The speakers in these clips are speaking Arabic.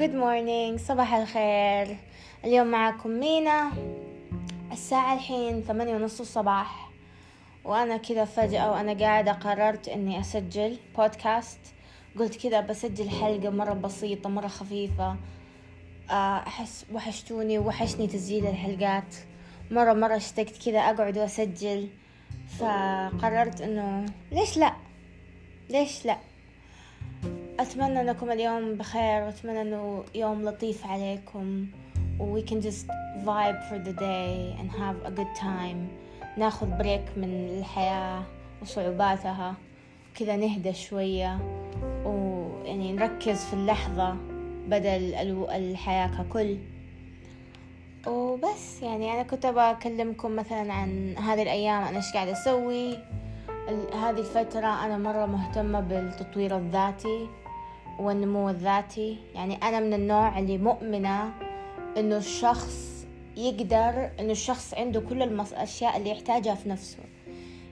Good morning. صباح الخير. اليوم معكم مينا. الساعة الحين ثمانية ونص الصباح. وأنا كذا فجأة وأنا قاعدة قررت إني أسجل بودكاست قلت كذا بسجل حلقة مرة بسيطة مرة خفيفة. آه، أحس وحشتوني وحشني تسجيل الحلقات. مرة مرة اشتقت كذا أقعد وأسجل. فقررت إنه ليش لأ؟ ليش لأ؟ أتمنى أنكم اليوم بخير وأتمنى أنه يوم لطيف عليكم we can just vibe for the day and have a good time. ناخذ بريك من الحياة وصعوباتها كذا نهدى شوية ويعني نركز في اللحظة بدل الحياة ككل. وبس يعني أنا كنت أبغى أكلمكم مثلا عن هذه الأيام أنا إيش قاعدة أسوي. هذه الفترة أنا مرة مهتمة بالتطوير الذاتي. والنمو الذاتي. يعني أنا من النوع اللي مؤمنة إنه الشخص يقدر إنه الشخص عنده كل الأشياء اللي يحتاجها في نفسه.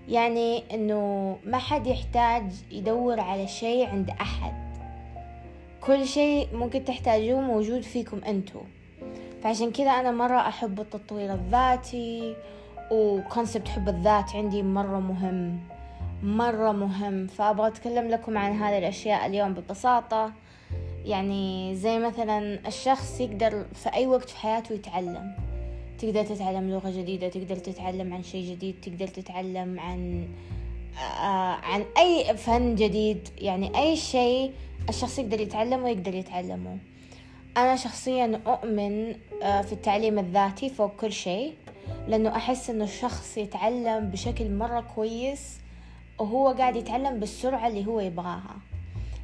يعني إنه ما حد يحتاج يدور على شيء عند أحد. كل شيء ممكن تحتاجوه موجود فيكم أنتو فعشان كذا أنا مرة أحب التطوير الذاتي وكونسبت حب الذات عندي مرة مهم. مرة مهم فأبغى أتكلم لكم عن هذه الأشياء اليوم ببساطة. يعني زي مثلا الشخص يقدر في أي وقت في حياته يتعلم. تقدر تتعلم لغة جديدة تقدر تتعلم عن شيء جديد تقدر تتعلم عن آه عن أي فن جديد. يعني أي شيء الشخص يقدر يتعلمه ويقدر يتعلمه. أنا شخصيا أؤمن آه في التعليم الذاتي فوق كل شيء لأنه أحس إنه الشخص يتعلم بشكل مرة كويس. وهو قاعد يتعلم بالسرعة اللي هو يبغاها.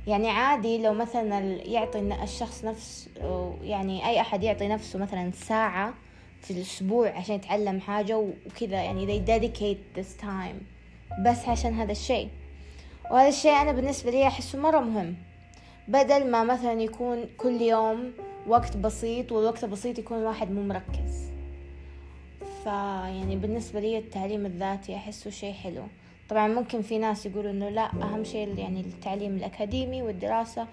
يعني عادي لو مثلا يعطي الشخص نفس يعني أي أحد يعطي نفسه مثلا ساعة في الأسبوع عشان يتعلم حاجة وكذا يعني they dedicate this time بس عشان هذا الشيء. وهذا الشيء أنا بالنسبة لي أحسه مرة مهم. بدل ما مثلا يكون كل يوم وقت بسيط والوقت البسيط يكون الواحد مو مركز. فيعني بالنسبة لي التعليم الذاتي أحسه شيء حلو. طبعا ممكن في ناس يقولوا إنه لا أهم شيء يعني التعليم الأكاديمي والدراسة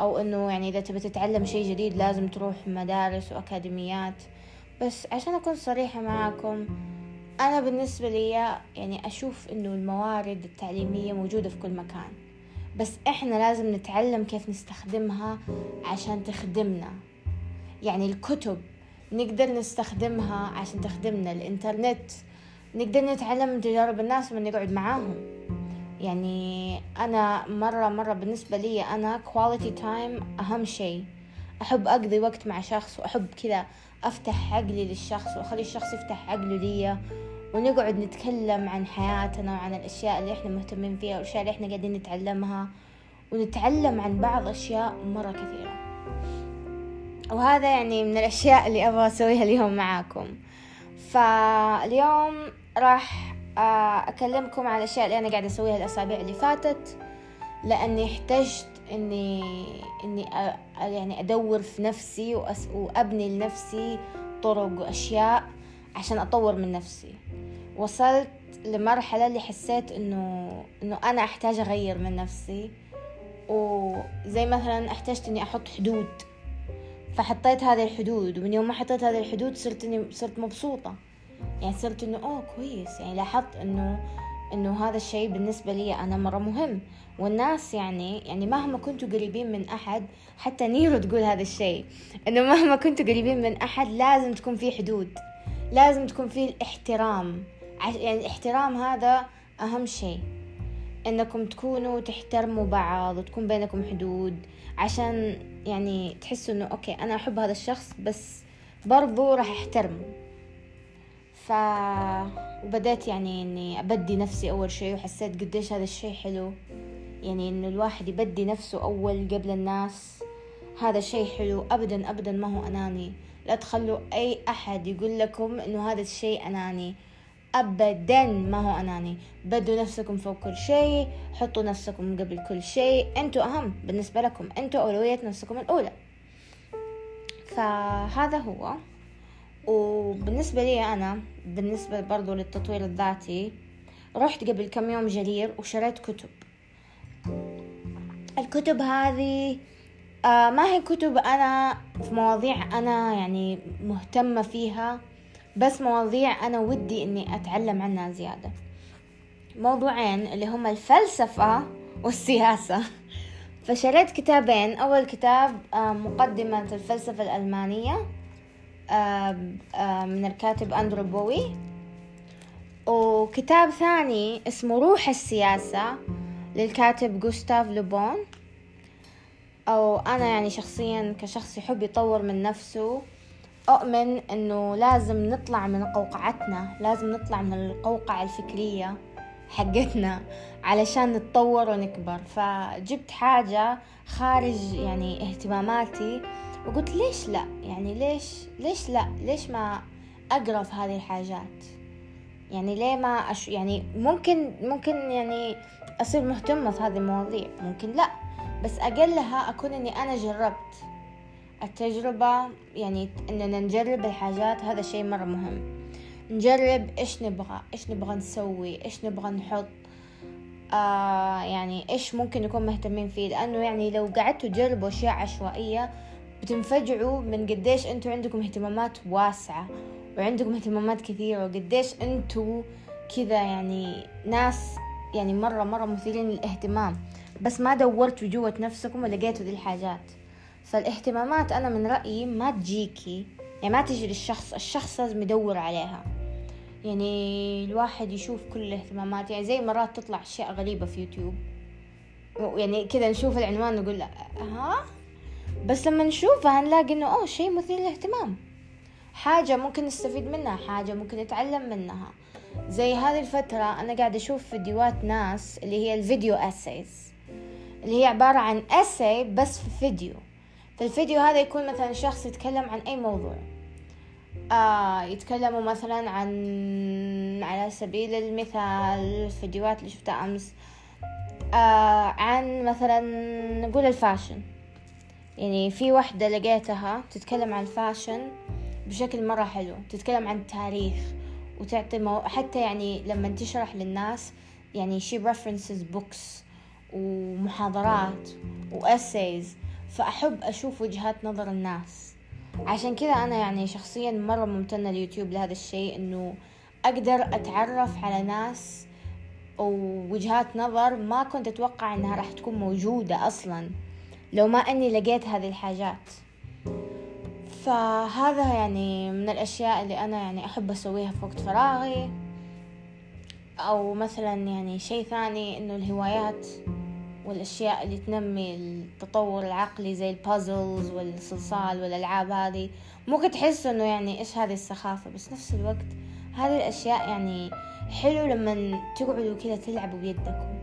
أو إنه يعني إذا تبي تتعلم شيء جديد لازم تروح مدارس وأكاديميات. بس عشان أكون صريحة معاكم أنا بالنسبة لي يعني أشوف إنه الموارد التعليمية موجودة في كل مكان. بس إحنا لازم نتعلم كيف نستخدمها عشان تخدمنا. يعني الكتب نقدر نستخدمها عشان تخدمنا. الإنترنت نقدر نتعلم من تجارب الناس من نقعد معاهم. يعني أنا مرة مرة بالنسبة لي أنا quality time أهم شيء. أحب أقضي وقت مع شخص وأحب كذا أفتح عقلي للشخص وأخلي الشخص يفتح عقله لي ونقعد نتكلم عن حياتنا وعن الأشياء اللي إحنا مهتمين فيها والأشياء اللي إحنا قاعدين نتعلمها. ونتعلم عن بعض أشياء مرة كثيرة. وهذا يعني من الأشياء اللي أبغى أسويها اليوم معاكم. فاليوم راح آه، أكلمكم عن الأشياء اللي أنا قاعدة أسويها الأسابيع اللي فاتت لأني احتجت إني إني يعني أدور في نفسي وأس وأبني لنفسي طرق وأشياء عشان أطور من نفسي. وصلت لمرحلة اللي حسيت إنه إنه أنا أحتاج أغير من نفسي وزي مثلا احتجت إني أحط حدود. فحطيت هذه الحدود ومن يوم ما حطيت هذه الحدود صرت إني صرت مبسوطة. يعني صرت إنه أوه كويس يعني لاحظت إنه إنه هذا الشيء بالنسبة لي أنا مرة مهم. والناس يعني يعني مهما كنتوا قريبين من أحد حتى نيرو تقول هذا الشيء إنه مهما كنتوا قريبين من أحد لازم تكون في حدود لازم تكون في الاحترام. يعني الاحترام هذا أهم شيء. إنكم تكونوا تحترموا بعض وتكون بينكم حدود عشان يعني تحسوا إنه أوكي أنا أحب هذا الشخص بس برضو راح أحترمه. ف وبدأت يعني إني أبدي نفسي أول شيء وحسيت قديش هذا الشيء حلو. يعني إنه الواحد يبدي نفسه أول قبل الناس. هذا شيء حلو ابدا ابدا ما هو أناني. لا تخلوا أي أحد يقول لكم إنه هذا الشيء أناني. ابدا. ما هو أناني؟ بدوا نفسكم فوق كل شيء حطوا نفسكم قبل كل شيء. أنتوا أهم بالنسبة لكم أنتوا أولوية نفسكم الأولى. فهذا هو. وبالنسبة لي أنا بالنسبة برضو للتطوير الذاتي رحت قبل كم يوم جرير وشريت كتب. الكتب هذه آه ما هي كتب أنا في مواضيع أنا يعني مهتمة فيها. بس مواضيع أنا ودي إني أتعلم عنها زيادة. موضوعين اللي هما الفلسفة والسياسة. فشريت كتابين. أول كتاب آه، مقدمة الفلسفة الألمانية آه، آه، من الكاتب أندرو بوي وكتاب ثاني اسمه روح السياسة للكاتب جوستاف لوبون أو أنا يعني شخصيا كشخص يحب يطور من نفسه. أؤمن أنه لازم نطلع من قوقعتنا لازم نطلع من القوقعة الفكرية حقتنا علشان نتطور ونكبر. فجبت حاجة خارج يعني اهتماماتي وقلت ليش لا؟ يعني ليش ليش لا؟ ليش ما أقرأ في هذه الحاجات؟ يعني ليه ما أش يعني ممكن ممكن يعني أصير مهتمة في هذه المواضيع ممكن لا. بس أقلها أكون إني أنا جربت. التجربة يعني إننا نجرب الحاجات هذا شيء مرة مهم. نجرب إيش نبغى إيش نبغى نسوي إيش نبغى نحط. آه يعني إيش ممكن نكون مهتمين فيه. لأنه يعني لو قعدتوا تجربوا أشياء عشوائية بتنفجعوا من قديش أنتوا عندكم اهتمامات واسعة وعندكم اهتمامات كثيرة وقديش أنتوا كذا يعني ناس يعني مرة مرة مثيرين للاهتمام. بس ما دورتوا جوة نفسكم ولقيتوا دي الحاجات. فالاهتمامات أنا من رأيي ما تجيكي يعني ما تجي للشخص الشخص لازم يدور عليها. يعني الواحد يشوف كل الاهتمامات يعني زي مرات تطلع أشياء غريبة في يوتيوب. يعني كذا نشوف العنوان نقول ها؟ بس لما نشوفها نلاقي إنه أوه شيء مثير للاهتمام. حاجة ممكن نستفيد منها حاجة ممكن نتعلم منها. زي هذه الفترة أنا قاعدة أشوف فيديوهات ناس اللي هي الفيديو أسيز اللي هي عبارة عن أسي بس في فيديو. فالفيديو هذا يكون مثلا شخص يتكلم عن أي موضوع. آه يتكلموا مثلا عن على سبيل المثال الفيديوهات اللي شفتها أمس. آه عن مثلا نقول ال fashion. يعني في وحدة لقيتها تتكلم عن ال fashion بشكل مرة حلو. تتكلم عن التاريخ وتعطي مو... حتى يعني لما تشرح للناس يعني she references books ومحاضرات و essays فأحب أشوف وجهات نظر الناس. عشان كذا أنا يعني شخصيا مرة ممتنة اليوتيوب لهذا الشيء إنه أقدر أتعرف على ناس ووجهات نظر ما كنت أتوقع إنها راح تكون موجودة أصلا لو ما أني لقيت هذه الحاجات. فهذا يعني من الأشياء اللي أنا يعني أحب أسويها في وقت فراغي. أو مثلا يعني شيء ثاني إنه الهوايات. والأشياء اللي تنمي التطور العقلي زي البازلز والصلصال والألعاب هذه. ممكن تحس إنه يعني إيش هذه السخافة بس نفس الوقت هذه الأشياء يعني حلو لما تقعدوا كذا تلعبوا بيدكم.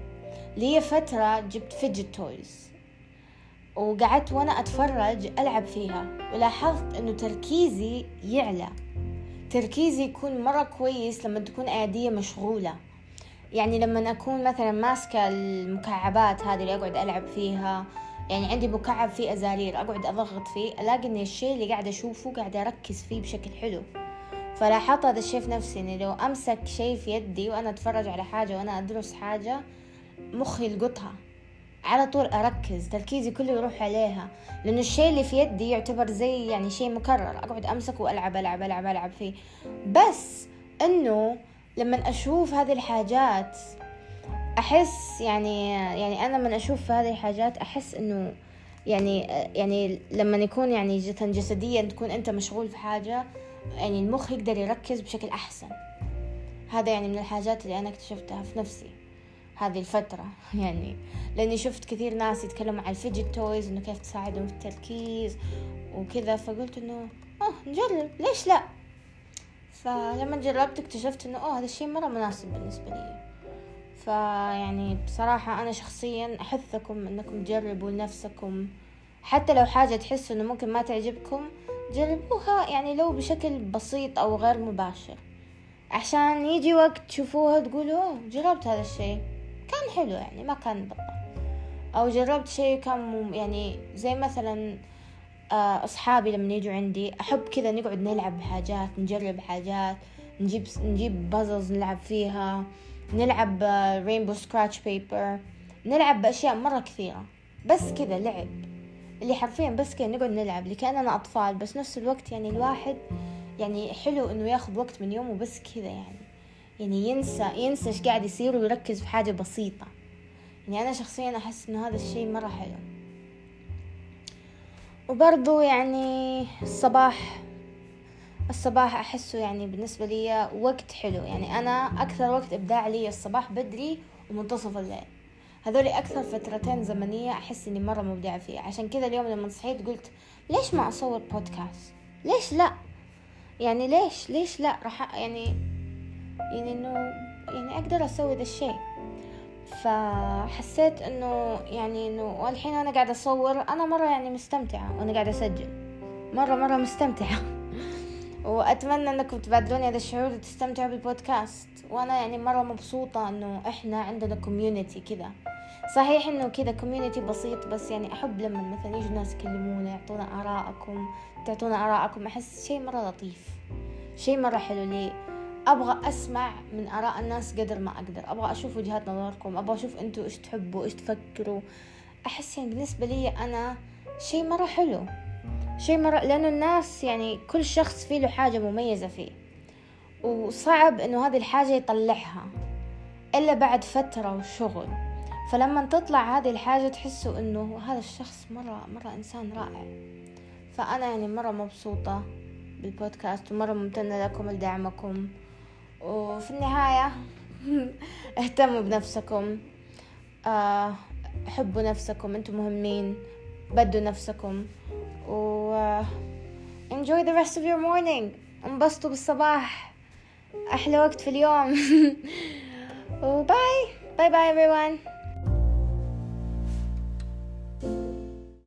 لي فترة جبت فيجت تويز وقعدت وأنا أتفرج ألعب فيها ولاحظت إنه تركيزي يعلى. تركيزي يكون مرة كويس لما تكون أيديا مشغولة. يعني لما أكون مثلا ماسكة المكعبات هذه اللي أقعد ألعب فيها يعني عندي مكعب فيه أزارير أقعد أضغط فيه ألاقي إن الشيء اللي قاعدة أشوفه قاعدة أركز فيه بشكل حلو. فلاحظت هذا الشيء في نفسي إني لو أمسك شيء في يدي وأنا أتفرج على حاجة وأنا أدرس حاجة مخي يلقطها. على طول أركز تركيزي كله يروح عليها. لأنه الشيء اللي في يدي يعتبر زي يعني شيء مكرر أقعد أمسك وألعب ألعب ألعب ألعب فيه. بس إنه لما أشوف هذه الحاجات أحس يعني يعني أنا لما أشوف هذه الحاجات أحس إنه يعني يعني لما يكون يعني جسديا تكون أنت مشغول في حاجة يعني المخ يقدر يركز بشكل أحسن. هذا يعني من الحاجات اللي أنا اكتشفتها في نفسي هذه الفترة. يعني لأني شفت كثير ناس يتكلموا عن ال fidget toys إنه كيف تساعدهم في التركيز وكذا فقلت إنه أوه نجرب ليش لا؟ فلما جربت اكتشفت إنه أوه هذا الشيء مرة مناسب بالنسبة لي. فيعني بصراحة أنا شخصيا أحثكم إنكم تجربوا لنفسكم حتى لو حاجة تحسوا إنه ممكن ما تعجبكم جربوها يعني لو بشكل بسيط أو غير مباشر. عشان يجي وقت تشوفوها تقولوا جربت هذا الشيء. كان حلو يعني ما كان بطل. أو جربت شيء كان يعني زي مثلا أصحابي لما يجوا عندي أحب كذا نقعد نلعب بحاجات نجرب حاجات نجيب نجيب puzzles نلعب فيها نلعب rainbow scratch paper نلعب بأشياء مرة كثيرة. بس كذا لعب. اللي حرفيا بس كان نقعد نلعب اللي كأننا أطفال بس نفس الوقت يعني الواحد يعني حلو إنه ياخذ وقت من يومه بس كذا يعني. يعني ينسى ينسى إيش قاعد يصير ويركز في حاجة بسيطة. يعني أنا شخصيا أحس إنه هذا الشيء مرة حلو. وبرضو يعني الصباح الصباح أحسه يعني بالنسبة لي وقت حلو. يعني أنا أكثر وقت إبداع لي الصباح بدري ومنتصف الليل. هذولي أكثر فترتين زمنية أحس إني مرة مبدعة فيها. عشان كذا اليوم لما صحيت قلت ليش ما أصور بودكاست ليش لا؟ يعني ليش ليش لا؟ راح يعني يعني إنه يعني أقدر أسوي ذا الشيء. فحسيت إنه يعني إنه والحين أنا قاعدة أصور أنا مرة يعني مستمتعة وأنا قاعدة أسجل. مرة مرة مستمتعة. وأتمنى أنكم تبادلوني هذا الشعور وتستمتعوا بالبودكاست. وأنا يعني مرة مبسوطة أنه إحنا عندنا community كذا. صحيح إنه كذا community بسيط بس يعني أحب لما مثلا يجوا ناس يكلمونا يعطونا آرائكم تعطونا آرائكم أحس شيء مرة لطيف. شيء مرة حلو لي. أبغى أسمع من آراء الناس قدر ما أقدر. أبغى أشوف وجهات نظركم. أبغى أشوف أنتوا إيش تحبوا إيش تفكروا. أحس يعني بالنسبة لي أنا شيء مرة حلو. شيء مرة لأنه الناس يعني كل شخص فيه له حاجة مميزة فيه. وصعب إنه هذه الحاجة يطلعها إلا بعد فترة وشغل. فلما تطلع هذه الحاجة تحسوا إنه هذا الشخص مرة مرة إنسان رائع. فأنا يعني مرة مبسوطة بالبودكاست ومرة ممتنة لكم لدعمكم وفي النهاية اهتموا بنفسكم. آه، حبوا نفسكم أنتم مهمين. بدوا نفسكم. و enjoy the rest of your morning. انبسطوا بالصباح. أحلى وقت في اليوم. وباي باي باي everyone.